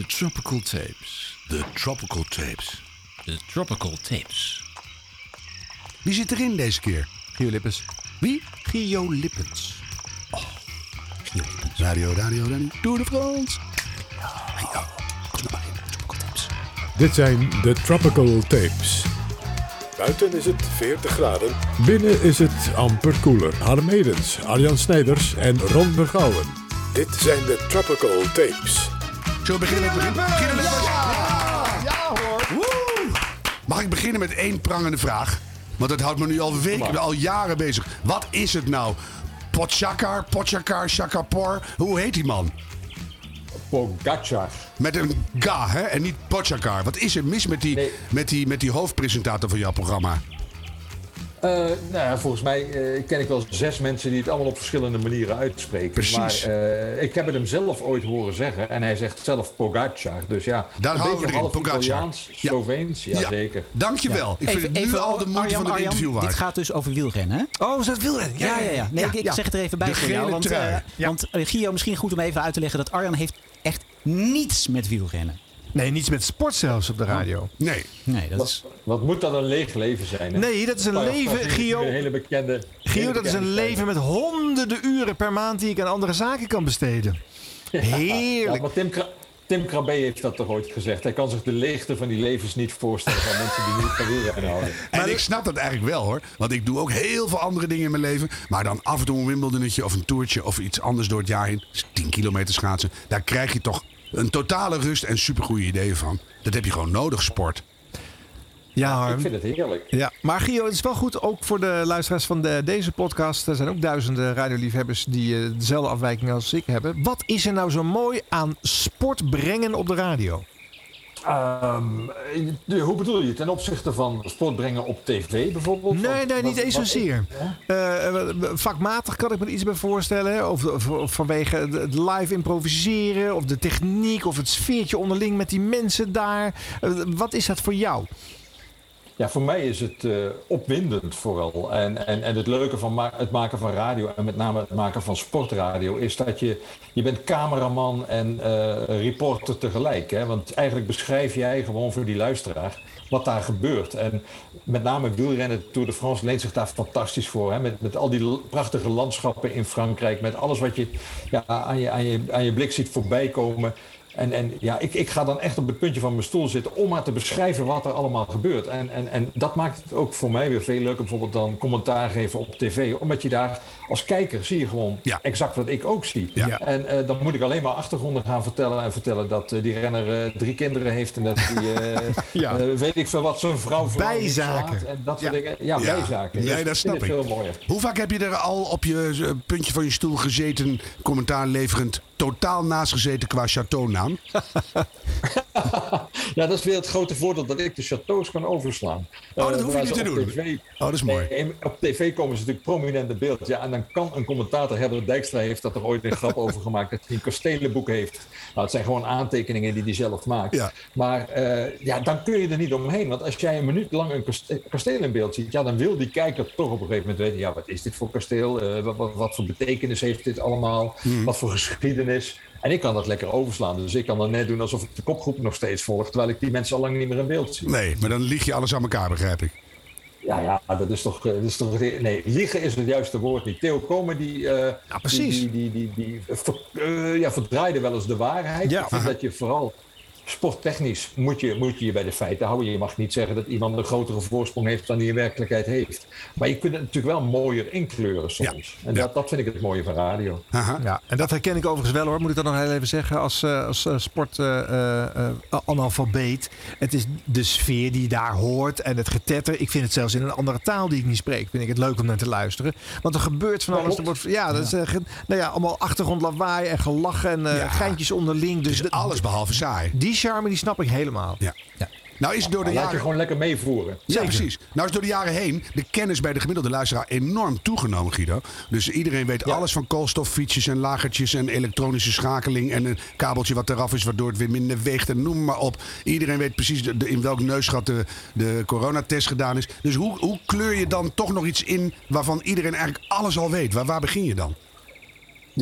De Tropical Tapes. De Tropical Tapes. De Tropical Tapes. Wie zit erin deze keer? Gio Lippens. Wie? Gio Lippens. Gio Lippens. Radio, radio, radio. Tour de France. Oh, kom maar in. Tropical Tapes. Dit zijn de Tropical Tapes. Buiten is het 40 graden. Binnen is het amper koeler. Harm Edens, Arjan Snijders en Ron Vergouwen. Dit zijn de Tropical Tapes. Zullen we beginnen met, beginnen met ja, hoor. Mag ik beginnen met één prangende vraag? Want dat houdt me nu al weken, al jaren bezig. Wat is het nou? Potjakar, Potjakar, Shakapor. Hoe heet die man? Pogacar. Met een ga, hè? En niet Potjakar. Wat is er mis met die, Nee. met die, met die hoofdpresentator van jouw programma? Eh, nou ja, volgens mij eh, ken ik wel zes mensen die het allemaal op verschillende manieren uitspreken. Precies. Maar eh, ik heb het hem zelf ooit horen zeggen. En hij zegt zelf Pogacar. Dus ja, Daar een houden we beetje erin, half Pogacar. Italiaans. Sloveens. Ja, zeker. Dankjewel. Ik vind het nu al de moeite van het interview waard. Dit gaat dus over wielrennen, hè? Oh, is dat wielrennen? Ja, ja, ja. Nee, ik, ik zeg het er even bij De voor jou. Want, eh, want Gio, misschien goed om even uit te leggen dat Arjan heeft echt niets met wielrennen. Nee, niets met sport zelfs op de radio. Nee. Nee, dat is... Wat, wat moet dat een leeg leven zijn? Hè? Nee, dat is een leven, Gio. Een hele bekende. Gio, hele dat is een leven met honderden uren per maand die ik aan andere zaken kan besteden. Ja, Heerlijk. maar Tim, Kra Tim Krabbe heeft dat toch ooit gezegd. Hij kan zich de leegte van die levens niet voorstellen van mensen die niet van wielrennen houden. En ik snap dat eigenlijk wel hoor. Want ik doe ook heel veel andere dingen in mijn leven. Maar dan af en toe een Wimbledonnetje of een toertje of iets anders door het jaar heen. Dus 10 kilometer schaatsen. Daar krijg je toch een totale rust en supergoeie ideeën van. Dat heb je gewoon nodig, sport. Ja, Ik Harm. vind het heerlijk. Ja, maar Gio, het is wel goed ook voor de luisteraars van de, deze podcast. Er zijn ook duizenden radioliefhebbers die eh, dezelfde afwijking als ik hebben. Wat is er nou zo mooi aan sport brengen op de radio? Ehm, de- hoe bedoel je? Ten opzichte van sport brengen op tv bijvoorbeeld? Nee, nee, niet eens zozeer. Eh, vakmatig kan ik me er iets bij voorstellen. Of, of, of vanwege het het live improviseren, of de techniek, of het sfeertje onderling met die mensen daar. Eh, wat is dat voor jou? Ja, voor mij is het eh, opwindend vooral. En, en, en het leuke van het maken van radio, en met name het maken van sportradio, is dat je, je bent cameraman en eh, reporter tegelijk. Hè? Want eigenlijk beschrijf jij gewoon voor die luisteraar wat daar gebeurt. En met name wielrennen, Tour de France leent zich daar fantastisch voor. Hè? Met, met al die prachtige landschappen in Frankrijk, met alles wat je, ja, aan, je, aan, je, aan je blik ziet voorbij komen. En, en ja, ik, ik ga dan echt op het puntje van mijn stoel zitten om maar te beschrijven wat er allemaal gebeurt. En, en, en dat maakt het ook voor mij weer veel leuker, bijvoorbeeld dan commentaar geven op tv. Omdat je daar als kijker zie je gewoon Ja. exact wat ik ook zie. Ja. En eh, dan moet ik alleen maar achtergronden gaan vertellen en vertellen dat eh, die renner eh, drie kinderen heeft en dat die, Ja. weet ik veel wat, zo'n vrouw voor Bijzaken. En dat soort Ja. dingen. Ja, Ja. bijzaken. Nee, Dus dat snap ik. veel mooier. Hoe vaak heb je er al op je puntje van je stoel gezeten, commentaar leverend, totaal naast gezeten qua Ja, dat is weer het grote voordeel dat ik de chateaus kan overslaan. Oh, dat Eh, hoef je niet te doen. TV Oh, dat is mooi. Nee, op tv komen ze natuurlijk prominent in beeld. Ja, en dan kan een commentator, Herbert Dijkstra heeft dat er ooit een grap over gemaakt, dat hij een kastelenboek heeft. Nou, het zijn gewoon aantekeningen die hij zelf maakt. Ja. Maar eh, ja, dan kun je er niet omheen. Want als jij een minuut lang een kaste- kasteel in beeld ziet, ja, dan wil die kijker toch op een gegeven moment weten, ja, wat is dit voor kasteel? Eh, wat, wat, wat voor betekenis heeft dit allemaal? Hmm. Wat voor geschiedenis? En ik kan dat lekker overslaan. Dus ik kan dan net doen alsof ik de kopgroep nog steeds volg, terwijl ik die mensen al lang niet meer in beeld zie. Nee, maar dan lieg je alles aan elkaar, begrijp ik. Ja, ja, dat is toch, eh, dat is toch. Nee, liegen is het juiste woord niet. Theo Komen die. eh, precies. Die, die, die, die, die ver- eh, ja, verdraaide wel eens de waarheid. Ja. Dat je vooral. Sporttechnisch moet je, moet je je bij de feiten houden. Je mag niet zeggen dat iemand een grotere voorsprong heeft dan die in werkelijkheid heeft. Maar je kunt het natuurlijk wel mooier inkleuren soms. En Ja. dat, dat vind ik het mooie van radio. Ja, en dat herken ik overigens wel hoor, moet ik dan nog heel even zeggen, als, eh, als eh, sportanalfabeet. het is de sfeer die je daar hoort en het getetter. Ik vind het zelfs in een andere taal die ik niet spreek, vind ik het leuk om naar te luisteren. Want er gebeurt van Dat alles. Er wordt, ja, dat is eh, nou ja, allemaal achtergrondlawaai en gelachen en eh, Ja. geintjes onderling. Dus Dus alles behalve saai. die charme die snap ik helemaal. Ja. Nou is door de Dan laat je jaren... gewoon lekker meevoeren. Ja, precies. Nou is door de jaren heen de kennis bij de gemiddelde luisteraar enorm toegenomen, Guido. Dus iedereen weet alles van koolstoffietsjes en lagertjes en elektronische schakeling en een kabeltje wat eraf is waardoor het weer minder weegt en noem maar op. Iedereen weet precies in welk neusgat de, de coronatest gedaan is. Dus hoe, hoe kleur je dan toch nog iets in waarvan iedereen eigenlijk alles al weet? Waar, waar begin je dan?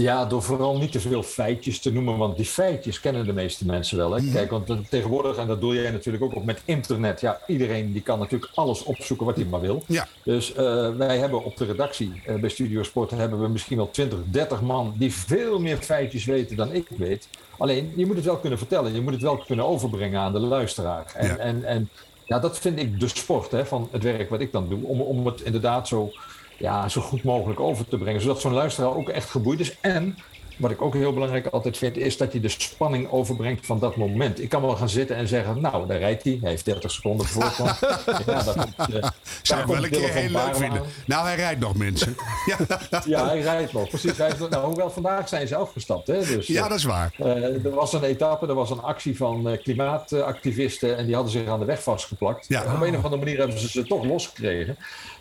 Ja, door vooral niet te veel feitjes te noemen, want die feitjes kennen de meeste mensen wel. Hè? Kijk, want tegenwoordig, en dat doe jij natuurlijk ook op met internet, ja, iedereen die kan natuurlijk alles opzoeken wat hij maar wil. Ja. Dus uh, wij hebben op de redactie uh, bij Studio Sport hebben we misschien wel 20, 30 man die veel meer feitjes weten dan ik weet. Alleen, je moet het wel kunnen vertellen, je moet het wel kunnen overbrengen aan de luisteraar. En, Ja. en, en ja, dat vind ik de sport hè, van het werk wat ik dan doe, om, om het inderdaad zo ja, zo goed mogelijk over te brengen. Zodat zo'n luisteraar ook echt geboeid is. En wat ik ook heel belangrijk altijd vind, is dat je de spanning overbrengt van dat moment. Ik kan wel gaan zitten en zeggen, nou, daar rijdt hij. Hij heeft 30 seconden voorsprong. ja, daar komt, uh, Zou ik wel een keer heel leuk vinden. Nou, hij rijdt nog, mensen. ja. ja, hij rijdt nog. Precies. Hij nou, hoewel vandaag zijn ze afgestapt. Hè? Dus, ja, dat is waar. Uh, er was een etappe, er was een actie van uh, klimaatactivisten. En die hadden zich aan de weg vastgeplakt. Ja. Op een of andere manier hebben ze ze toch losgekregen.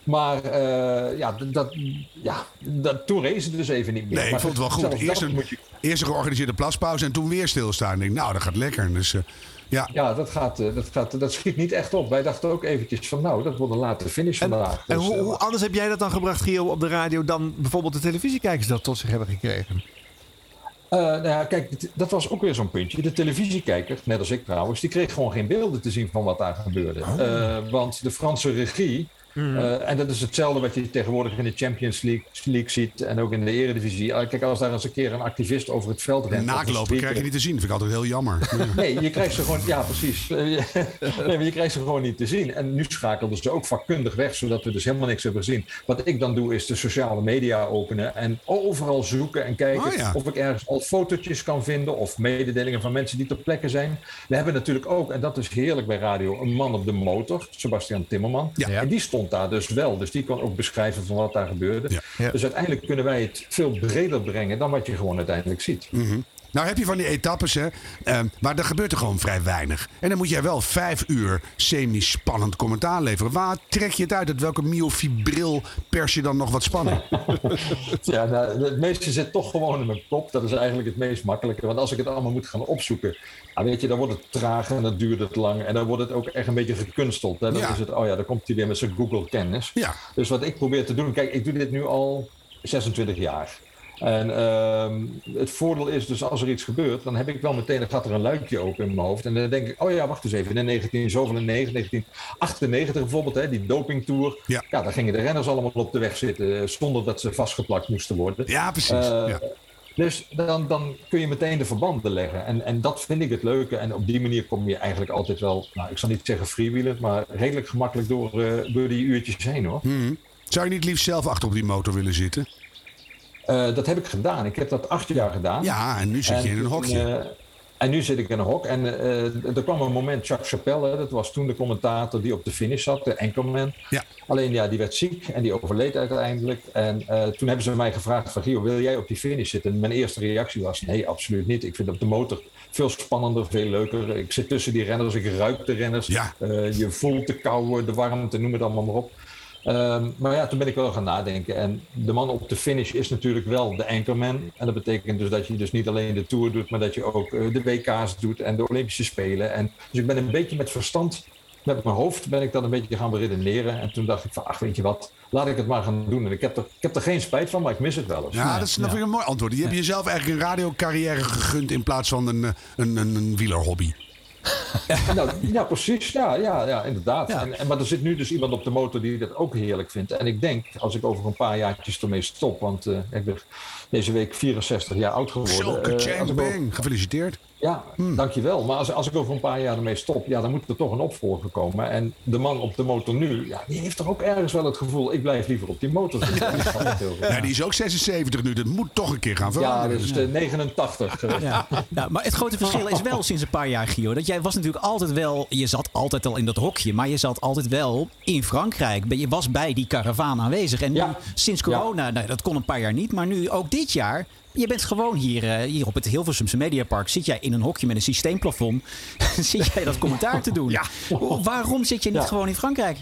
Maar uh, ja, dat, ja dat, toen race het dus even niet meer. Nee, maar ik vond het wel goed. Eerst een, je... eerst een georganiseerde plaspauze en toen weer stilstaan. Ik denk, nou, dat gaat lekker. Dus, uh, ja, ja dat, gaat, uh, dat, gaat, dat schiet niet echt op. Wij dachten ook eventjes van, nou, dat wordt een late finish en, vandaag. En dus, hoe, hoe, anders heb jij dat dan gebracht, Gio, op de radio... dan bijvoorbeeld de televisiekijkers dat tot zich hebben gekregen? Uh, nou ja, kijk, dat was ook weer zo'n puntje. De televisiekijker, net als ik trouwens, die kreeg gewoon geen beelden te zien van wat daar gebeurde. Oh. Uh, want de Franse regie, Mm. Uh, en dat is hetzelfde wat je tegenwoordig in de Champions League, League ziet en ook in de Eredivisie. Uh, kijk, als daar eens een keer een activist over het veld rent. Naaklopen krijg je niet te zien. Dat vind ik altijd heel jammer. nee, je krijgt ze gewoon, ja precies. nee, maar je krijgt ze gewoon niet te zien. En nu schakelden ze ook vakkundig weg, zodat we dus helemaal niks hebben gezien. Wat ik dan doe, is de sociale media openen en overal zoeken en kijken oh, ja. of ik ergens al fotootjes kan vinden of mededelingen van mensen die ter plekke zijn. We hebben natuurlijk ook, en dat is heerlijk bij radio, een man op de motor, Sebastian Timmerman. Ja. En die stond daar dus wel. Dus die kon ook beschrijven van wat daar gebeurde. Ja. Ja. Dus uiteindelijk kunnen wij het veel breder brengen dan wat je gewoon uiteindelijk ziet. Mm. Nou heb je van die etappes, hè, uh, maar er gebeurt er gewoon vrij weinig. En dan moet jij wel vijf uur semi-spannend commentaar leveren. Waar trek je het uit? Uit welke myofibril pers je dan nog wat spanning? ja, nou, het meeste zit toch gewoon in mijn kop. Dat is eigenlijk het meest makkelijke. Want als ik het allemaal moet gaan opzoeken, dan weet je, dan wordt het traag en dan duurt het lang. En dan wordt het ook echt een beetje gekunsteld. Hè? Dan Ja. is het, oh ja, dan komt hij weer met zijn Google-kennis. Ja. Dus wat ik probeer te doen, kijk, ik doe dit nu al 26 jaar. En ehm, het voordeel is dus als er iets gebeurt, dan heb ik wel meteen, dan gaat er een luikje open in mijn hoofd. En dan denk ik, oh ja, wacht eens even, in 19 zoveel 9, 1998 bijvoorbeeld, hè, die dopingtour. Ja. daar gingen de renners allemaal op de weg zitten, eh, zonder dat ze vastgeplakt moesten worden. Ja, precies. Eh, ja. Dus dan, dan kun je meteen de verbanden leggen. En, en dat vind ik het leuke. En op die manier kom je eigenlijk altijd wel, nou, ik zal niet zeggen freewheelen, maar redelijk gemakkelijk door, eh, door die uurtjes heen hoor. Mhm. Zou je niet liefst zelf achter op die motor willen zitten? Eh, dat heb ik gedaan. Ik heb dat acht jaar gedaan. Ja, en nu zit je in een hokje. eh, en nu zit ik in een hok. En eh, er kwam een moment, Chuck Chappelle, dat was toen de commentator die op de finish zat, de Anchorman. Ja. Alleen ja, die werd ziek en die overleed uiteindelijk. En toen hebben ze mij gevraagd van, Gio, wil jij op die finish zitten? En mijn eerste reactie was, nee, absoluut niet. Ik vind op de motor veel spannender, veel leuker. Ik zit tussen die renners, ik ruik de renners. Ja. Je voelt de kou, de warmte, noem het allemaal maar op. Ehm, maar ja, toen ben ik wel gaan nadenken. En de man op de finish is natuurlijk wel de anchorman. En dat betekent dus dat je dus niet alleen de Tour doet, maar dat je ook eh, de WK's doet en de Olympische Spelen. En, dus ik ben een beetje met verstand, met mijn hoofd ben ik dan een beetje gaan beredeneren. En toen dacht ik van, ach weet je wat, laat ik het maar gaan doen. En ik heb er, ik heb er geen spijt van, maar ik mis het wel eens. Ja, dat is dat een mooi antwoord. Je hebt jezelf eigenlijk een radiocarrière gegund in plaats van een, eh, een, een, een wielerhobby. Nou, ja, precies. Ja, ja, ja inderdaad. Ja. En, en, maar er zit nu dus iemand op de motor die dat ook heerlijk vindt. En ik denk, als ik over een paar jaartjes ermee stop... want eh, ik ben deze week 64 jaar oud geworden. Chang bang. Gefeliciteerd. Ja, dankjewel. Maar als, als ik over een paar jaar ermee stop... ja, dan moet er toch een opvolger komen. En de man op de motor nu... Ja, die heeft toch ook ergens wel het gevoel... ik blijf liever op die motor zitten. Ja, die is ook 76 nu. Dat moet toch een keer gaan Ja, veranderen. dat is de 89. eh. Ja. Ja, maar het grote verschil is wel sinds een paar jaar, Gio. Dat jij was natuurlijk altijd wel. Je zat altijd al in dat hokje. Maar je zat altijd wel in Frankrijk. Je was bij die karavaan aanwezig. En nu, Ja. sinds corona, nou, dat kon een paar jaar niet. Maar nu ook dit jaar. Je bent gewoon hier, eh, hier op het Hilversumse Mediapark. Zit jij in een hokje met een systeemplafond. zit jij dat commentaar te doen? Ja. Waarom zit je niet Ja. gewoon in Frankrijk?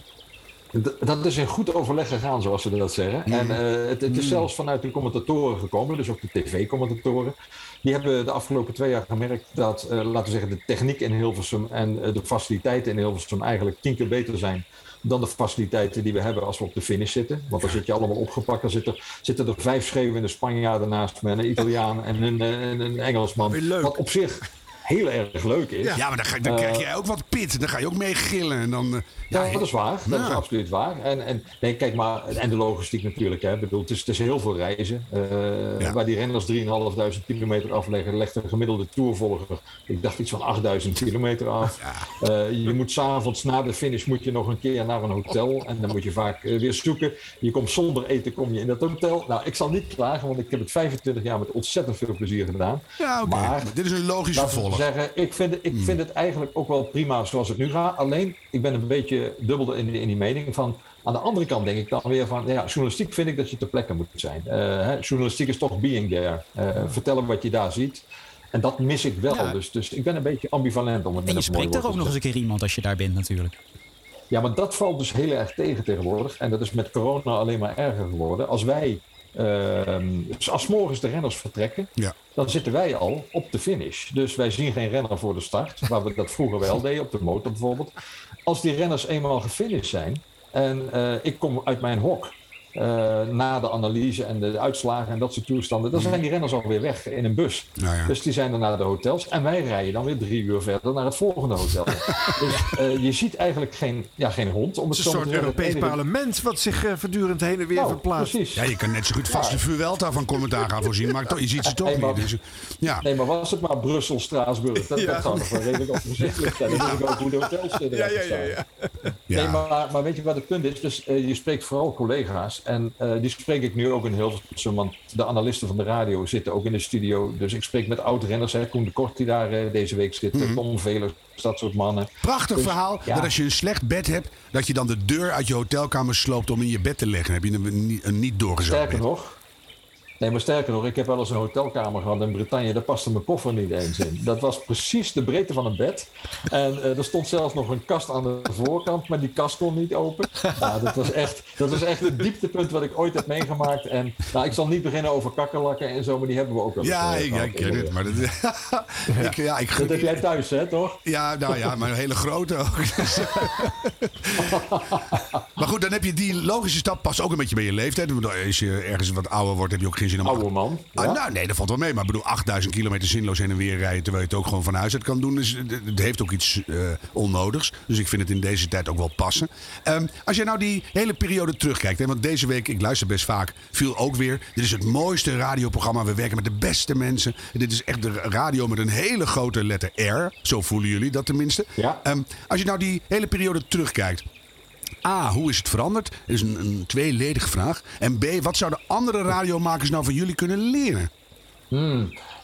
Dat is in goed overleg gegaan, zoals ze dat zeggen. En eh, het, het is zelfs vanuit de commentatoren gekomen, dus ook de tv-commentatoren. Die hebben de afgelopen twee jaar gemerkt dat, eh, laten we zeggen, de techniek in Hilversum en de faciliteiten in Hilversum eigenlijk tien keer beter zijn dan de faciliteiten die we hebben als we op de finish zitten. Want dan zit je allemaal opgepakt. Dan zitten, zitten er vijf schreeuwende Spanjaarden naast me, een Italiaan en een, een, een Engelsman. Wat op zich heel erg leuk is. Ja, maar dan, ga, dan krijg je ook wat pit. Dan ga je ook mee gillen. En dan, eh, Ja, dat is waar. Dat is Ja. absoluut waar. En, en, nee, kijk maar, en de logistiek natuurlijk. Hè. Ik bedoel, het, is, het is heel veel reizen. Eh, Ja. Waar die renners 3.500 kilometer afleggen, legt een gemiddelde tourvolger, ik dacht iets van 8000 kilometer af. Eh, je moet s'avonds na de finish moet je nog een keer naar een hotel. En dan moet je vaak eh, weer zoeken. Je komt zonder eten kom je in dat hotel. Nou, ik zal niet klagen, want ik heb het 25 jaar met ontzettend veel plezier gedaan. Ja, oké. Maar Dit is een logisch vervolg. Zeggen, ik vind, het, ik vind het eigenlijk ook wel prima zoals het nu gaat. Alleen, ik ben een beetje dubbel in, die- in die mening van... Aan de andere kant denk ik dan weer van... Ja, journalistiek vind ik dat je ter plekke moet zijn. Eh, hè, journalistiek is toch being there. Eh, vertellen wat je daar ziet. En dat mis ik wel. Ja. Dus, dus ik ben een beetje ambivalent om het En je spreekt er woord ook nog eens een keer iemand als je daar bent natuurlijk. ja, maar dat valt dus heel erg tegen tegenwoordig. En dat is met corona alleen maar erger geworden. Als wij, ehm, dus als morgens de renners vertrekken, Ja. dan zitten wij al op de finish. Dus wij zien geen renner voor de start, waar we dat vroeger wel deden, op de motor bijvoorbeeld. Als die renners eenmaal gefinished zijn en eh, ik kom uit mijn hok. Eh, na de analyse en de uitslagen en dat soort toestanden, dan zijn die renners alweer weg in een bus. Nou ja. Dus die zijn dan naar de hotels en wij rijden dan weer drie uur verder naar het volgende hotel. dus eh, je ziet eigenlijk geen, ja, geen hond. Om Het het is een soort Europees enige- parlement wat zich eh, voortdurend heen en weer Nou, verplaatst. precies. Ja, je kan net zo goed vast de Vuelta van commentaar gaan voorzien. Maar toch, je ziet ze toch maar- niet. Dus, ja. Nee, maar was het maar Brussel, Straatsburg? Dat, Ja. dat zou nog wel redelijk overzichtelijk zijn. Dan weet ik ook hoe de hotels eh, eruit staan. Ja. Nee, maar, maar weet je wat het punt is? Dus je spreekt vooral collega's. En eh, die spreek ik nu ook in Hilversum. Want de analisten van de radio zitten ook in de studio. Dus ik spreek met oud-renners. Koen de Kort die daar eh, deze week zit. Mhm. Tom Velers, dat soort mannen. Prachtig Dus, verhaal. ja. Dat als je een slecht bed hebt, dat je dan de deur uit je hotelkamer sloopt om in je bed te leggen. Heb je een, niet- een niet doorgezout Sterker bed. nog. Nee, maar sterker nog, ik heb wel eens een hotelkamer gehad in Bretagne. Daar paste mijn koffer niet eens in. Dat was precies de breedte van een bed. En eh, er stond zelfs nog een kast aan de voorkant, maar die kast kon niet open. Dat, was echt, dat was echt het dieptepunt wat ik ooit heb meegemaakt. En nou, ik zal niet beginnen over kakkerlakken en zo, maar die hebben we ook eens, Ja, eh, ik, ik ken het. Maar dat, ik, ja, ik, Dat heb jij thuis, hè, toch? Ja, nou ja, maar een hele grote ook. maar goed, dan heb je die logische stap pas ook een beetje bij je leeftijd. Als je ergens wat ouder wordt, heb je ook geen Oude man. Ah, nou, nee, dat valt wel mee. Maar ik bedoel, 8000 kilometer zinloos heen en weer rijden... terwijl je het ook gewoon van huis uit kan doen. Dus het- heeft ook iets eh, onnodigs. Dus ik vind het in deze tijd ook wel passen. Ehm, als jij nou die hele periode terugkijkt... Hè, want deze week, ik luister best vaak, viel ook weer... dit is het mooiste radioprogramma. We werken met de beste mensen. En dit is echt de radio met een hele grote letter R. Zo voelen jullie dat tenminste. Ja. Ehm, als je nou die hele periode terugkijkt... A, hoe is het veranderd? Dat is een, een tweeledige vraag. En B, wat zouden andere radiomakers nou van jullie kunnen leren?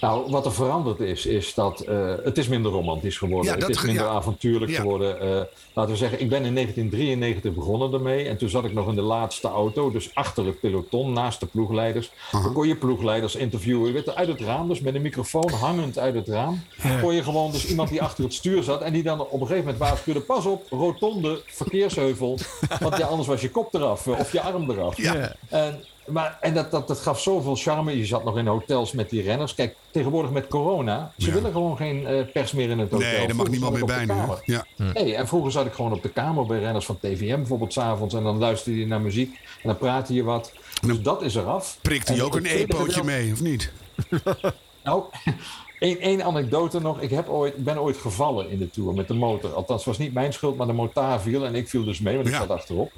Nou, wat er veranderd is, is dat eh, het is minder romantisch geworden. Ja, het is minder ja. avontuurlijk Ja. geworden. Eh, laten we zeggen, ik ben in 1993 begonnen ermee. En toen zat ik nog in de laatste auto, dus achter het peloton, naast de ploegleiders. Dan kon je ploegleiders interviewen. Je werd er uit het raam, dus met een microfoon hangend uit het raam. Kon je gewoon dus iemand die achter het stuur zat. En die dan op een gegeven moment waarschuwde, pas op, rotonde, verkeersheuvel. Want ja, anders was je kop eraf eh, of je arm eraf. Ja. En, maar, en dat, dat, dat gaf zoveel charme. Je zat nog in hotels met die renners. Kijk, tegenwoordig met corona, ze Ja. willen gewoon geen eh, pers meer in het hotel. Nee, daar mag niemand meer ik bij op nu. de hè? kamer. Ja. Nee, en vroeger zat ik gewoon op de kamer bij renners van TVM bijvoorbeeld s'avonds. En dan luisterde je naar muziek en dan praatte je wat. Dus dat is eraf. Prikt En hij ook een epootje mee, of niet? nou, één, één anekdote nog. Ik heb ooit, ben ooit gevallen in de Tour met de motor. Althans, het was niet mijn schuld, maar de motaar viel en ik viel dus mee, want ik Ja. zat achterop.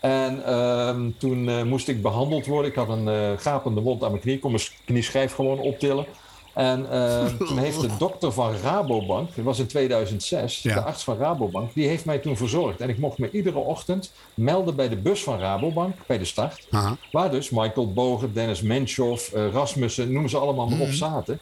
En ehm, toen eh, moest ik behandeld worden. Ik had een eh, gapende wond aan mijn knie. Ik kon mijn knieschijf gewoon optillen. En ehm, toen heeft de dokter van Rabobank, dat was in 2006, Ja. de arts van Rabobank, die heeft mij toen verzorgd. En ik mocht me iedere ochtend melden bij de bus van Rabobank, bij de start. Aha. Waar dus Michael Bogen, Dennis Menshoff, eh, Rasmussen, noem ze allemaal maar op, Mhm. zaten.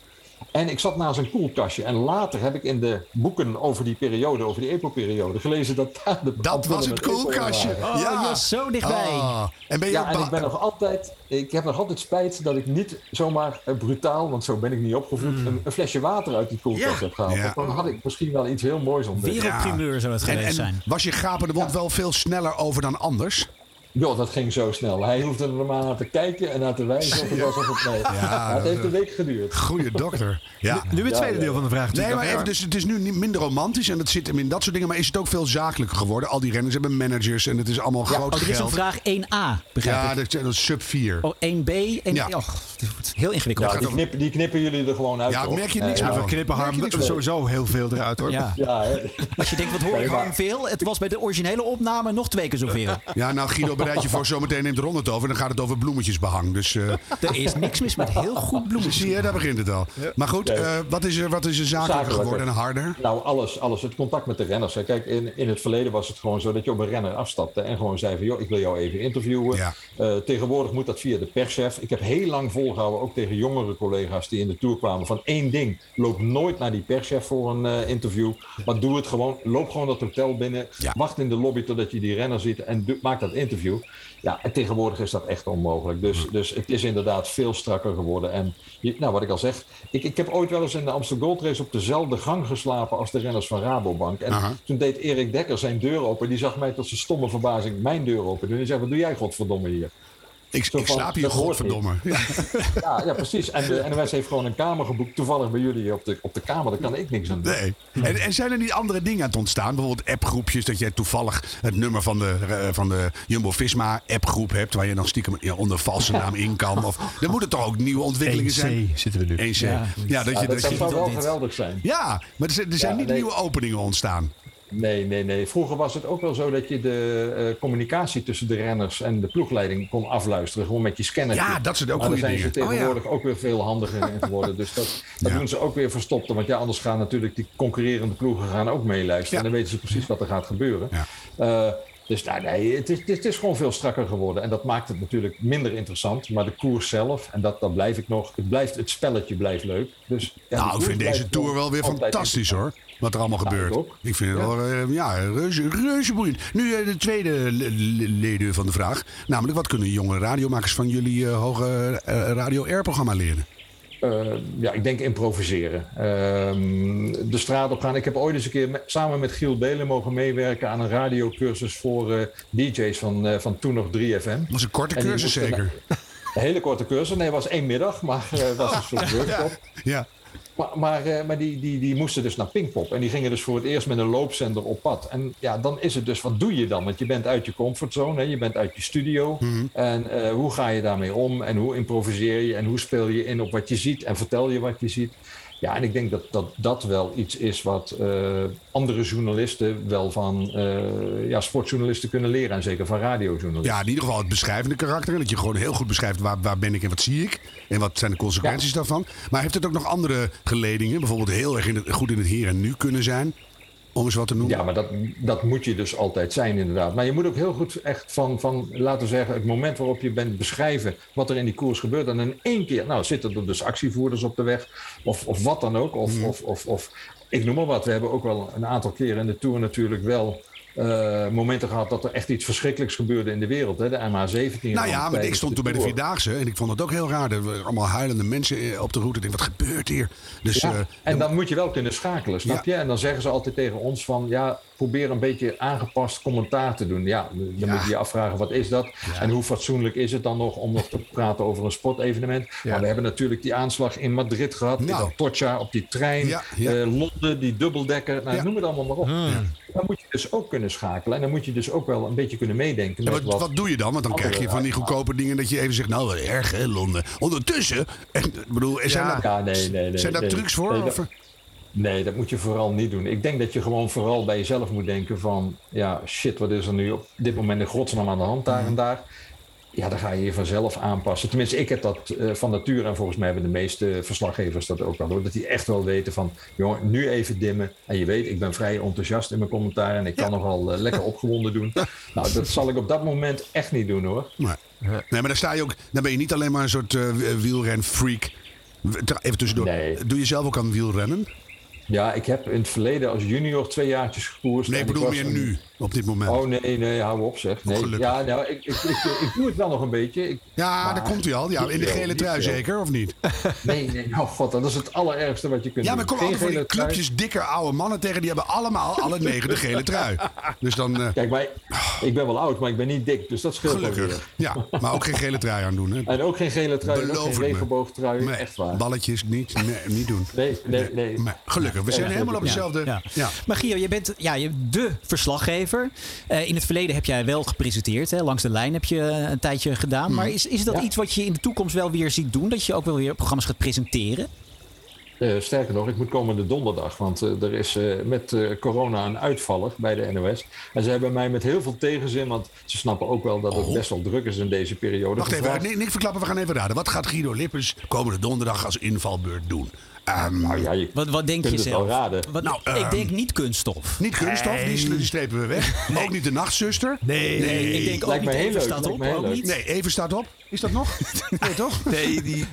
En ik zat naast een koelkastje. En later heb ik in de boeken over die periode, over die EPO-periode, gelezen dat daar de Dat was het koelkastje. Oh, je was zo dichtbij. Ah. En ben je Ja, en ik ben nog altijd, ik heb nog altijd spijt dat ik niet zomaar eh, brutaal, want zo ben ik niet opgevoed, een, een flesje water uit die koelkast Ja. heb gehaald. Ja. Dan had ik misschien wel iets heel moois ontdekt. Wereldprimeur zou het geweest en zijn. was je gapende wond wel veel sneller over dan anders? Joh, dat ging zo snel. Hij hoefde er maar naar te kijken en naar te wijzen of het was of het nee. Ja, het heeft een week geduurd. Goeie dokter. Ja. Nu het tweede deel van de vraag. Nee, maar even, dus het is nu niet minder romantisch en dat zit hem in dat soort dingen. Maar is het ook veel zakelijker geworden? Al die renners hebben managers en het is allemaal groot Oh, dit is een geld. vraag 1A, begrijp Ja, ik. dat, dat is sub 4. Oh, 1B. En, Ja. oh, heel ingewikkeld. Ja, die, knip, die knippen jullie er gewoon uit. Ja, toch? merk je niks Nee, meer we van. knippen Harm van? sowieso heel veel eruit hoor. Ja. Ja, hè. Als je denkt, wat hoor ik maar- gewoon veel? Het was bij de originele opname nog twee keer zoveel. Ja, nou Guido, bereid je voor zometeen neemt Ron het over. En dan gaat het over bloemetjesbehang. Dus eh, Er is niks mis met heel goed bloemen. zie je, daar begint het al. Maar goed, eh, wat, is er, wat is er zakelijker Zakelijker. geworden en harder? Nou, alles, alles. Het contact met de renners. hè. Kijk, in, in het verleden was het gewoon zo dat je op een renner afstapte en gewoon zei van, joh, ik wil jou even interviewen. Ja. Eh, tegenwoordig moet dat via de perschef. Ik heb heel lang volgehouden, ook tegen jongere collega's die in de Tour kwamen, van één ding. Loop nooit naar die perschef voor een eh, interview. Maar doe het gewoon. Loop gewoon dat hotel binnen. Ja. Wacht in de lobby totdat je die renner ziet en maak dat interview. Ja, en tegenwoordig is dat echt onmogelijk. Dus, dus het is inderdaad veel strakker geworden. En je- nou, wat ik al zeg, ik, ik heb ooit wel eens in de Amsterdam Gold Race op dezelfde gang geslapen als de renners van Rabobank. En Aha. toen deed Erik Dekker zijn deur open. Die zag mij tot zijn stomme verbazing mijn deur open doen. En die zei, wat doe jij godverdomme hier? Ik, slaap hier, godverdomme. Ja. Ja, ja precies. En de NOS heeft gewoon een kamer geboekt. Toevallig bij jullie op de, op de kamer. Daar kan ik niks aan doen. Nee. En, en zijn er niet andere dingen aan het ontstaan? Bijvoorbeeld appgroepjes, dat jij toevallig het nummer van de, eh, van de Jumbo-Visma appgroep hebt... waar je dan stiekem onder valse naam in kan. Of, er moeten toch ook nieuwe ontwikkelingen zijn? 1C zitten we nu. 1C. Ja, Ja. dat Ja, je, dat, zou wel dit. geweldig zijn. ja maar er zijn, er zijn Ja, niet nee. nieuwe openingen ontstaan. Nee, nee, nee. Vroeger was het ook wel zo dat je de eh, communicatie tussen de renners en de ploegleiding kon afluisteren. Gewoon met je scanner. Ja, dat zijn ook Maar goede zijn ze. Oh, ja. tegenwoordig ook weer veel handiger in geworden. Dus dat, dat Ja. doen ze ook weer verstopte. Want ja, anders gaan natuurlijk die concurrerende ploegen gaan ook meeluisteren. Ja. En dan weten ze precies wat er gaat gebeuren. Ja. Dus nou, nee, het is, het is gewoon veel strakker geworden. En dat maakt het natuurlijk minder interessant. Maar de koers zelf, en dat, dat blijf ik nog. Het, blijft, het spelletje blijft leuk. Dus, ja, nou, ik vind deze tour wel weer fantastisch hoor. Wat er allemaal Ja, gebeurt. ik vind het Ja. wel eh, ja, reuze, reuze boeiend. Nu eh, de tweede le- le- leden van de vraag. Namelijk, wat kunnen jonge radiomakers van jullie eh, hoge eh, radio R-programma leren? Eh, ja, ik denk improviseren. Ehm, de straat op gaan. Ik heb ooit eens een keer samen met Giel Belen mogen meewerken aan een radiocursus voor eh, DJ's van, eh, van toen nog 3FM. was een korte cursus zeker. Een hele korte cursus. Nee, het was één middag, maar eh, was een soort workshop. Ja. Maar, maar, eh, maar die, die, die moesten dus naar Pinkpop. En die gingen dus voor het eerst met een loopzender op pad. En ja, dan is het dus, wat doe je dan? Want je bent uit je comfortzone, hè? je bent uit je studio. Mhm. En eh, hoe ga je daarmee om? En hoe improviseer je? En hoe speel je in op wat je ziet? En vertel je wat je ziet? Ja, en ik denk dat dat, dat wel iets is wat eh, andere journalisten wel van eh, ja, sportjournalisten kunnen leren. En zeker van radiojournalisten. ja, in ieder geval het beschrijvende karakter. Dat je gewoon heel goed beschrijft waar, waar ben ik en wat zie ik. En wat zijn de consequenties daarvan. Maar heeft het ook nog andere geledingen? Bijvoorbeeld heel erg in het, goed in het hier en nu kunnen zijn. Om eens wat te noemen. Ja, maar dat, dat moet je dus altijd zijn, inderdaad. Maar je moet ook heel goed echt van, van, laten we zeggen, het moment waarop je bent beschrijven wat er in die koers gebeurt. En in één keer, nou, zitten er dus actievoerders op de weg, of, of wat dan ook. Of, of, of, of, ik noem maar wat. We hebben ook wel een aantal keren in de Tour natuurlijk wel eh, momenten gehad dat er echt iets verschrikkelijks gebeurde in de wereld. Hè? De MH17. Nou ja, maar ik stond toen bij de. Vierdaagse en ik vond het ook heel raar. Er waren allemaal huilende mensen eh, op de route. Ik denk, wat gebeurt hier? Dus Ja, eh, en dan moet je wel kunnen schakelen, snap Ja. je? En dan zeggen ze altijd tegen ons van, ja, probeer een beetje aangepast commentaar te doen. Ja, dan Ja. moet je je afvragen, wat is dat? En hoe fatsoenlijk is het dan nog om nog te praten over een sportevenement? Maar we hebben natuurlijk die aanslag in Madrid gehad, in Nou. Atocha, op die trein, Ja, ja. eh, Londen, die dubbeldekker, nou, Ja. noem het allemaal maar op. Dan moet je dus ook kunnen schakelen en dan moet je dus ook wel een beetje kunnen meedenken Ja, wat, wat doe je dan? Want dan krijg je van die goedkope dingen dat je even zegt, nou erg hè, Londen. Ondertussen, en, ik bedoel, zijn, Ja. daar, Ja, nee, nee, nee. zijn daar trucs voor? Of? Nee, dat moet je vooral niet doen. Ik denk dat je gewoon vooral bij jezelf moet denken van... ja, shit, wat is er nu op dit moment in godsnaam aan de hand daar en daar? Ja, dan ga je je vanzelf aanpassen. Tenminste, ik heb dat eh, van nature en volgens mij hebben de meeste verslaggevers dat ook wel. Hoor. Dat die echt wel weten van, jongen, nu even dimmen. En je weet, ik ben vrij enthousiast in mijn commentaar en ik kan nogal eh, lekker opgewonden doen. Nou, dat zal ik op dat moment echt niet doen hoor. Nee. nee, maar dan sta je ook, dan ben je niet alleen maar een soort eh, wielrenfreak. Even tussendoor, Nee. doe je zelf ook aan wielrennen? Ja, ik heb in het verleden als junior twee jaartjes gekoerst. Nee, ik bedoel meer een- nu, op dit moment. Oh nee, nee, hou op zeg. Nee, gelukkig. ja, nou, ik, ik, ik, ik doe het wel nog een beetje. Ik, ja, maar- daar komt hij al. Ja, in de gele trui zeker, of niet? Nee, nee, oh god, dat is het allerergste wat je kunt Ja, doen. maar kom altijd van die trui. clubjes dikke oude mannen tegen. Die hebben allemaal, alle negen, de gele trui. Dus dan, eh, Kijk, maar ik ben wel oud, maar ik ben niet dik, dus dat scheelt gelukkig. Ja, maar ook geen gele trui aan doen, hè? En ook geen gele trui, en ook Beloof geen regenboogtrui, Nee, echt waar. balletjes niet, nee, niet doen. Nee, nee, nee. Maar gelukkig, we zijn Ja, helemaal op ja, hetzelfde. Ja. Ja. Maar Gio, je bent ja, je de verslaggever. Eh, in het verleden heb jij wel gepresenteerd. Hè? Langs de lijn heb je een tijdje gedaan. Maar is, is dat Ja. iets wat je in de toekomst wel weer ziet doen? Dat je ook wel weer programma's gaat presenteren? Eh, sterker nog, ik moet komende donderdag, want eh, er is eh, met eh, corona een uitvaller bij de NOS. En ze hebben mij met heel veel tegenzin, want ze snappen ook wel dat het Oh. best wel druk is in deze periode. Wacht even, niks verklappen, we gaan even raden. Wat gaat Guido Lippers komende donderdag als invalbeurt doen? Ehm, Nou ja, je Wat, wat denk kunt je het zelf? wel raden. Wat, Nou, ik ehm, denk niet kunststof. niet kunststof, die, strepen we weg. Ook niet de nachtzuster. Nee, Nee, ik denk ook Lijkt niet even staat op. Ook niet. Nee, even staat op. Is dat nog? Nee, toch? Nee, die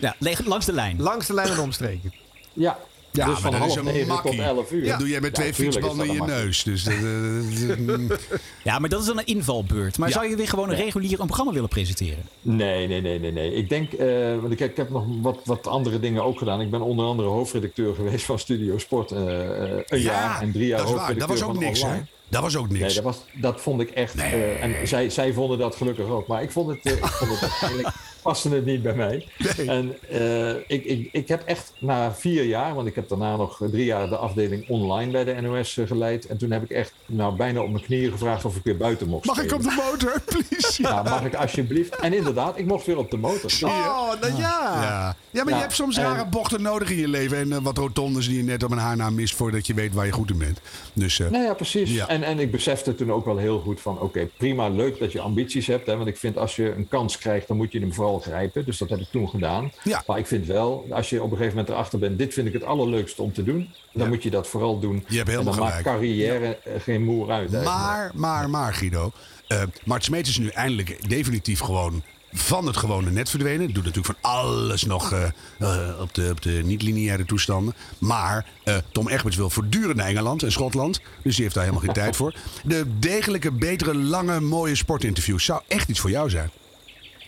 Ja, leg- langs de lijn. langs de lijn en omstreken. Ja, Ja, dus maar van dat is half een negen tot makkie. elf uur. Dat doe jij met Ja, twee fietsbanden in je neus. Dus, eh, Ja, maar dat is dan een invalbeurt. Maar Ja. zou je weer gewoon een regulier een programma willen presenteren? Nee, nee, nee, nee, nee. Ik denk, eh, want ik, ik heb nog wat, wat andere dingen ook gedaan. Ik ben onder andere hoofdredacteur geweest van Studio Sport eh, eh, een jaar en drie jaar waar. Dat hoofdredacteur was ook van niks, hè? Dat was ook niks. Nee, dat, was, dat vond ik echt. eh, en zij, zij vonden dat gelukkig ook. Maar ik vond het, eh, ik vond het uiteindelijk paste het niet bij mij. Nee. En eh, ik, ik, ik heb echt na vier jaar, want ik heb daarna nog drie jaar de afdeling online bij de NOS geleid. En toen heb ik echt nou, bijna op mijn knieën gevraagd of ik weer buiten mocht. Mag ik op de motor, please? Ja, mag ik alsjeblieft? En inderdaad, ik mocht weer op de motor. Oh, nou ja. Ja. ja, maar Ja, je hebt soms en- rare bochten nodig in je leven. En wat rotondes die je net op een haar na mist voordat je weet waar je goed in bent. Dus eh, Nou ja, precies. Ja. En, en ik besefte toen ook wel heel goed van... oké, prima, leuk dat je ambities hebt. Hè, want ik vind als je een kans krijgt, dan moet je hem vooral grijpen. Dus dat heb ik toen gedaan. Ja. Maar ik vind wel, als je op een gegeven moment erachter bent... dit vind ik het allerleukste om te doen... dan Ja. moet je dat vooral doen. Je hebt en helemaal dan maakt carrière geen moer uit. eigenlijk. Maar, maar, maar Guido. eh Mart Smeet is nu eindelijk definitief gewoon van het gewone net verdwenen. Doet natuurlijk van alles nog eh, eh, op de, op de niet-lineaire toestanden. Maar eh, Tom Egberts wil voortdurend naar Engeland en Schotland. Dus die heeft daar helemaal geen tijd voor. De degelijke, betere, lange, mooie sportinterviews zou echt iets voor jou zijn.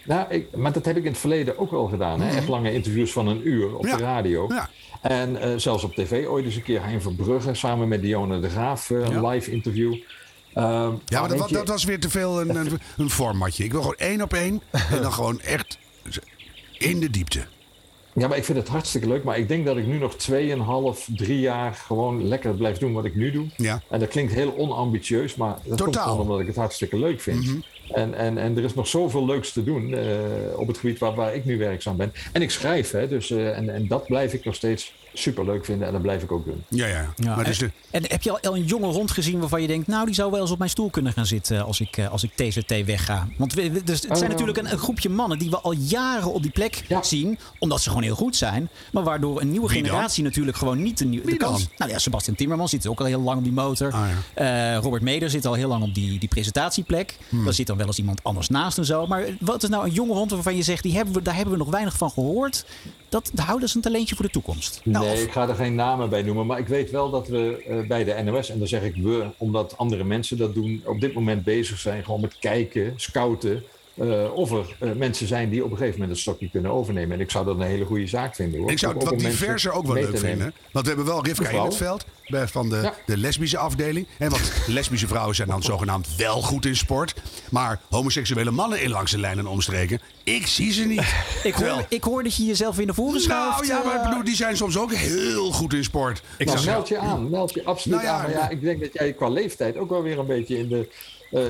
Nou, ik, maar dat heb ik in het verleden ook wel gedaan. Hè? Echt lange interviews van een uur op Mhm. Ja. de radio. Ja. En zelfs op tv ooit eens een keer Hein Verbrugge... samen met Dionne de Graaf, een Ja. live interview. Ehm, Ja, maar dat, dat was weer te veel een, een, een formatje. Ik wil gewoon één op één. En dan gewoon echt in de diepte. Ja, maar ik vind het hartstikke leuk. Maar ik denk dat ik nu nog 2,5, 3 jaar gewoon lekker blijf doen wat ik nu doe. Ja. En dat klinkt heel onambitieus, maar dat komt Totaal. gewoon omdat ik het hartstikke leuk vind. en, en, en er is nog zoveel leuks te doen eh, op het gebied waar, waar ik nu werkzaam ben. En ik schrijf, hè, dus, eh, en, en dat blijf ik nog steeds super leuk vinden en dat blijf ik ook doen. Ja, ja. Ja, Maar dus de, en, en heb je al, een jonge hond gezien waarvan je denkt... nou, die zou wel eens op mijn stoel kunnen gaan zitten als ik, eh, als ik TZT wegga? Want we, we- dus het zijn Oh. natuurlijk een, een groepje mannen die we al jaren op die plek Ja. zien. Omdat ze gewoon heel goed zijn. Maar waardoor een nieuwe Wie dan? generatie natuurlijk gewoon niet de, nieuwe kans... Nou ja, Sebastian Timmerman zit ook al heel lang op die motor. Ah, Eh, Robert Meder zit al heel lang op die, die presentatieplek. Hmm. Daar zit dan wel eens iemand anders naast en zo. Maar wat is nou een jonge hond waarvan je zegt... Die hebben we, daar hebben we nog weinig van gehoord. Dat, dat houden ze een talentje voor de toekomst. Nou, nee, of- ik ga er geen namen bij noemen. Maar ik weet wel dat we eh, bij de NOS, en dan zeg ik we, omdat andere mensen dat doen, op dit moment bezig zijn gewoon met kijken, scouten. Eh, of er eh, mensen zijn die op een gegeven moment het stokje kunnen overnemen. En ik zou dat een hele goede zaak vinden hoor. Ik zou het wat diverser ook wel leuk vinden. Want we hebben wel Rivka in het veld van de, Ja. de lesbische afdeling. En want lesbische vrouwen zijn dan zogenaamd wel goed in sport. Maar homoseksuele mannen in langs de lijn en omstreken, ik zie ze niet. Ik Terwijl- hoor, ik hoor dat je jezelf in de voren schuift. nou ja, maar ik eh, bedoel, die zijn soms ook heel goed in sport. Ik Nou, zou- meld je aan, meld je absoluut Nou ja, aan. Maar ja, ik denk dat jij qua leeftijd ook wel weer een beetje in de... eh,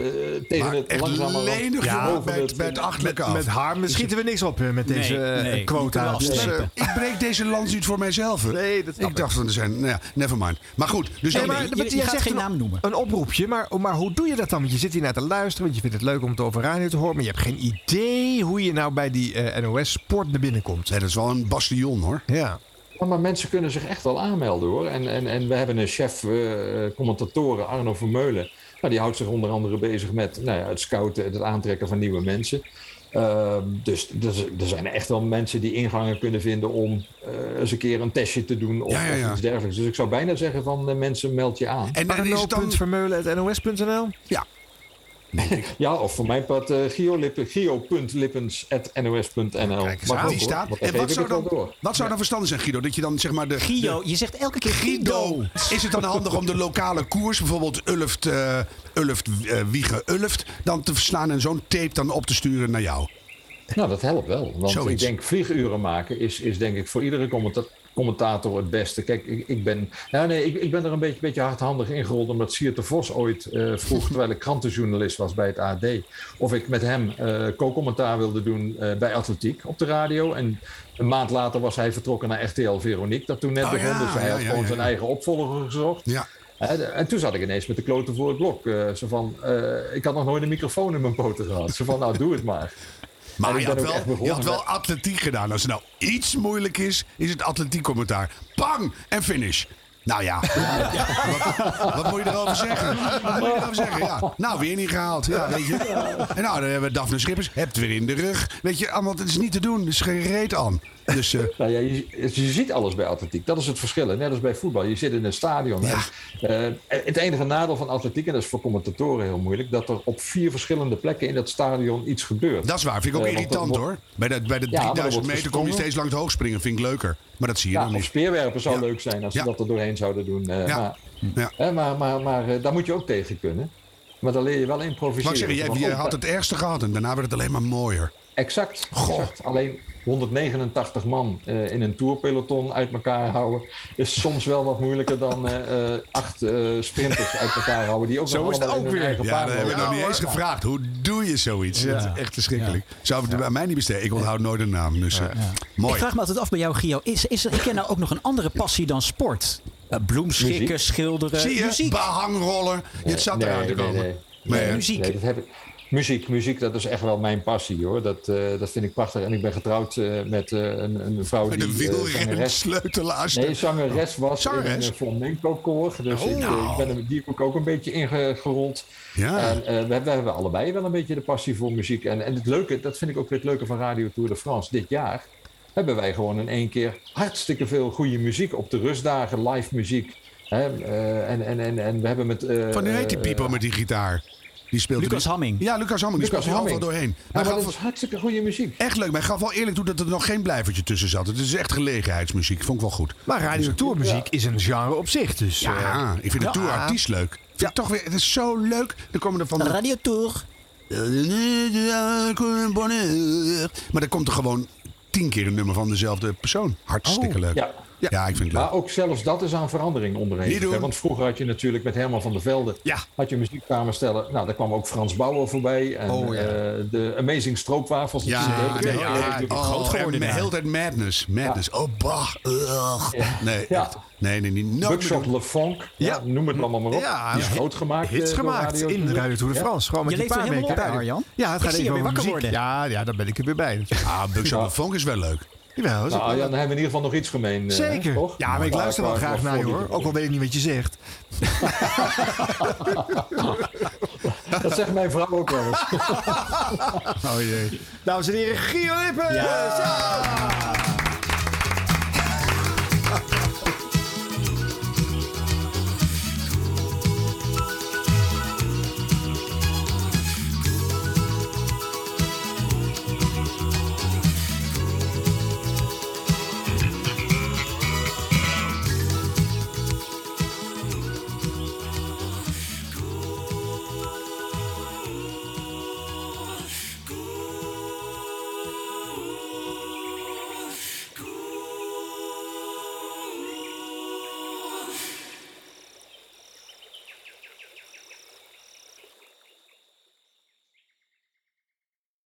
tegen maar het langzamer lenig Ja, bij, het- bij het achterlijke af. Met haar schieten we niks op eh, met deze Nee, eh, nee, quota. Dus, eh, ik breek deze lans niet voor mijzelf. hè. Nee, dat ik dacht van er zijn, nou ja, never mind. Maar goed, dus Nee, maar, je- gaat zegt geen een- naam noemen. Een oproepje, maar, maar hoe doe je dat dan? Want je zit hier naar te luisteren, want je vindt het leuk om het over radio te horen. Maar je hebt geen idee hoe je nou bij die eh, NOS Sport naar binnen komt. Nee, dat is wel een bastion hoor. Ja. Ja, maar mensen kunnen zich echt wel aanmelden hoor. En, en, en we hebben een chef eh, commentatoren, Arno Vermeulen. Nou, die houdt zich onder andere bezig met nou ja, het scouten, het aantrekken van nieuwe mensen. Ehm, dus er, z- er zijn echt wel mensen die ingangen kunnen vinden om eh, eens een keer een testje te doen of, Ja, ja, ja. of iets dergelijks. Dus ik zou bijna zeggen van eh, mensen meld je aan. En, en is het dan... Arno.vermeulen.nos.nl Ja, Ja, of voor mijn part uh, gio.lippen- gio.lippens.nos.nl. ook, Die staat. En wat geef ik zou dan, door. wat zou dan verstandig zijn, Guido? Dat je dan zeg maar de... Guido, de- je zegt elke keer Guido. Guido. Is het dan handig om de lokale koers, bijvoorbeeld Ulft, eh Ulft eh, Wiegen, Ulft, dan te verslaan en zo'n tape dan op te sturen naar jou? Nou, dat helpt wel. Want Zoiets. ik denk, vlieguren maken is, is denk ik voor iedere commenta- commentator het beste. Kijk, ik, ik ben, nou nee, ik, ik ben er een beetje, beetje hardhandig ingerold... omdat Siert de Vos ooit eh, vroeg, terwijl ik krantenjournalist was bij het AD... of ik met hem eh, co-commentaar wilde doen eh, bij Atletiek op de radio. En een maand later was hij vertrokken naar RTL Veronique, dat toen net Oh begon. ja, dus hij ja, had ja, gewoon ja, zijn ja. eigen opvolger gezocht. Ja. En toen zat ik ineens met de kloten voor het blok. Zo van, ik had nog nooit een microfoon in mijn poten gehad. Zo van, nou, doe het maar. Maar je had, wel, je had wel atletiek gedaan. Als het nou iets moeilijk is, is het atletiek commentaar. Pang! En finish. Nou ja, wat, wat moet je erover zeggen? Wat moet je erover zeggen? Ja. Nou, weer niet gehaald. Ja, weet je. En nou, dan hebben we Daphne Schippers. Hebt weer in de rug. Weet je, allemaal, het is niet te doen. Er is geen reet aan. Dus eh, Nou ja, je, je ziet alles bij atletiek. Dat is het verschil. hè. Net als bij voetbal. Je zit in een stadion. Ja. En, eh, het enige nadeel van atletiek, en dat is voor commentatoren heel moeilijk, dat er op vier verschillende plekken in dat stadion iets gebeurt. dat is waar. Vind ik ook Eh, irritant hoor. Bij de, bij de Ja, maar er 3000 wordt meter kom je steeds langs het hoog springen. Vind ik leuker. Maar dat zie je ja, dan of niet. speerwerpen zou leuk zijn als ze dat er doorheen zouden doen. Ja. Maar, hè, maar, maar, maar daar moet je ook tegen kunnen. Maar dan leer je wel improviseren. Maar ik zeg, jij, had het ergste gehad en daarna werd het alleen maar mooier. Exact. Goh. exact. Alleen 189 man eh, in een tourpeloton uit elkaar houden is soms wel wat moeilijker dan eh, eh, acht eh, sprinters uit elkaar houden die ook Zo nog is het allemaal ook weer. Ja, hebben we lopen. nog niet eens gevraagd. Hoe doe je zoiets? Ja. Dat is echt verschrikkelijk. Zou het bij mij niet besteden. Ik onthoud nooit een naam. Dus mooi. Ik vraag me altijd af bij jou, Gio. Is, is er, ik ken nou ook nog een andere passie dan sport? Uh, bloemschikken, Muziek. schilderen, Zie je? muziek. Behangroller. Het zat Nee, eraan te nee, komen. nee. Nee, muziek. Nee, dat heb ik. Muziek, muziek, dat is echt wel mijn passie hoor. Dat, eh, dat vind ik prachtig. En ik ben getrouwd eh, met eh, een, een vrouw Met die een wielren zangeres, sleutelaars. nee, zangeres was Zangeres? in een flamenco koor. Dus Oh. ik, eh, ik ben er die heb ik ook een beetje ingerold. Ja. En we, we hebben allebei wel een beetje de passie voor muziek. En, en het leuke, dat vind ik ook weer het leuke van Radio Tour de France. Dit jaar hebben wij gewoon in één keer hartstikke veel goede muziek op de rustdagen, live muziek. Hè, en, en, en, en we hebben met... Van nu heet die Pipo met die gitaar. Die speelt Lucas Hamming. Ja, Lucas Hamming. Die Lucas speelt er overal Hamming. doorheen. Ja, Hij maar gaf dat is hartstikke goede muziek. echt leuk. Maar hij gaf wel eerlijk toe dat er nog geen blijvertje tussen zat. Het is echt gelegenheidsmuziek. Vond ik wel goed. Maar radio tourmuziek is een genre op zich. Dus eh, Ja, ik vind de ja. tourartiest leuk. Vind ik toch weer, het is zo leuk. Dan komen er van de... Radio Tour. Maar dan komt er gewoon tien keer een nummer van dezelfde persoon. Hartstikke leuk. Ja. Ja, ik vind het leuk. Maar ook zelfs dat is aan verandering onderhevig. Want vroeger had je natuurlijk met Herman van der Velde... Ja. had je muzieksamenstellen. Nou, daar kwam ook Frans Bauer voorbij. En Oh, ja. eh, de Amazing Stroopwafels. Ja, natuurlijk. nee, Die ja, natuurlijk oh, de hele tijd madness. Madness. Oh, bah. ugh. Nee, Ja. echt. nee, nee, niet. Meer Buckshot. Le. Ja. Ja. noem het allemaal maar op. Ja, Die is ja. groot gemaakt. hits eh, gemaakt Radio in. Radio Tour de Ja. France. Gewoon met Je leeft er paar helemaal weken op. Arjan? Ja, het Ik gaat even weer over wakker muziek. worden. Ja, ja, daar ben ik er weer bij. Ah, Buckshot Ja. Le Funk is wel leuk. Jawel, Nou, ja, dan hebben we in ieder geval nog iets gemeen. eh, Zeker. toch? Ja, maar ik luister wel graag naar je hoor. Ook al weet ik niet wat je zegt. Dat zegt mijn vrouw ook wel eens. Oh jee. Dames en heren, Gio Lippen! Ja.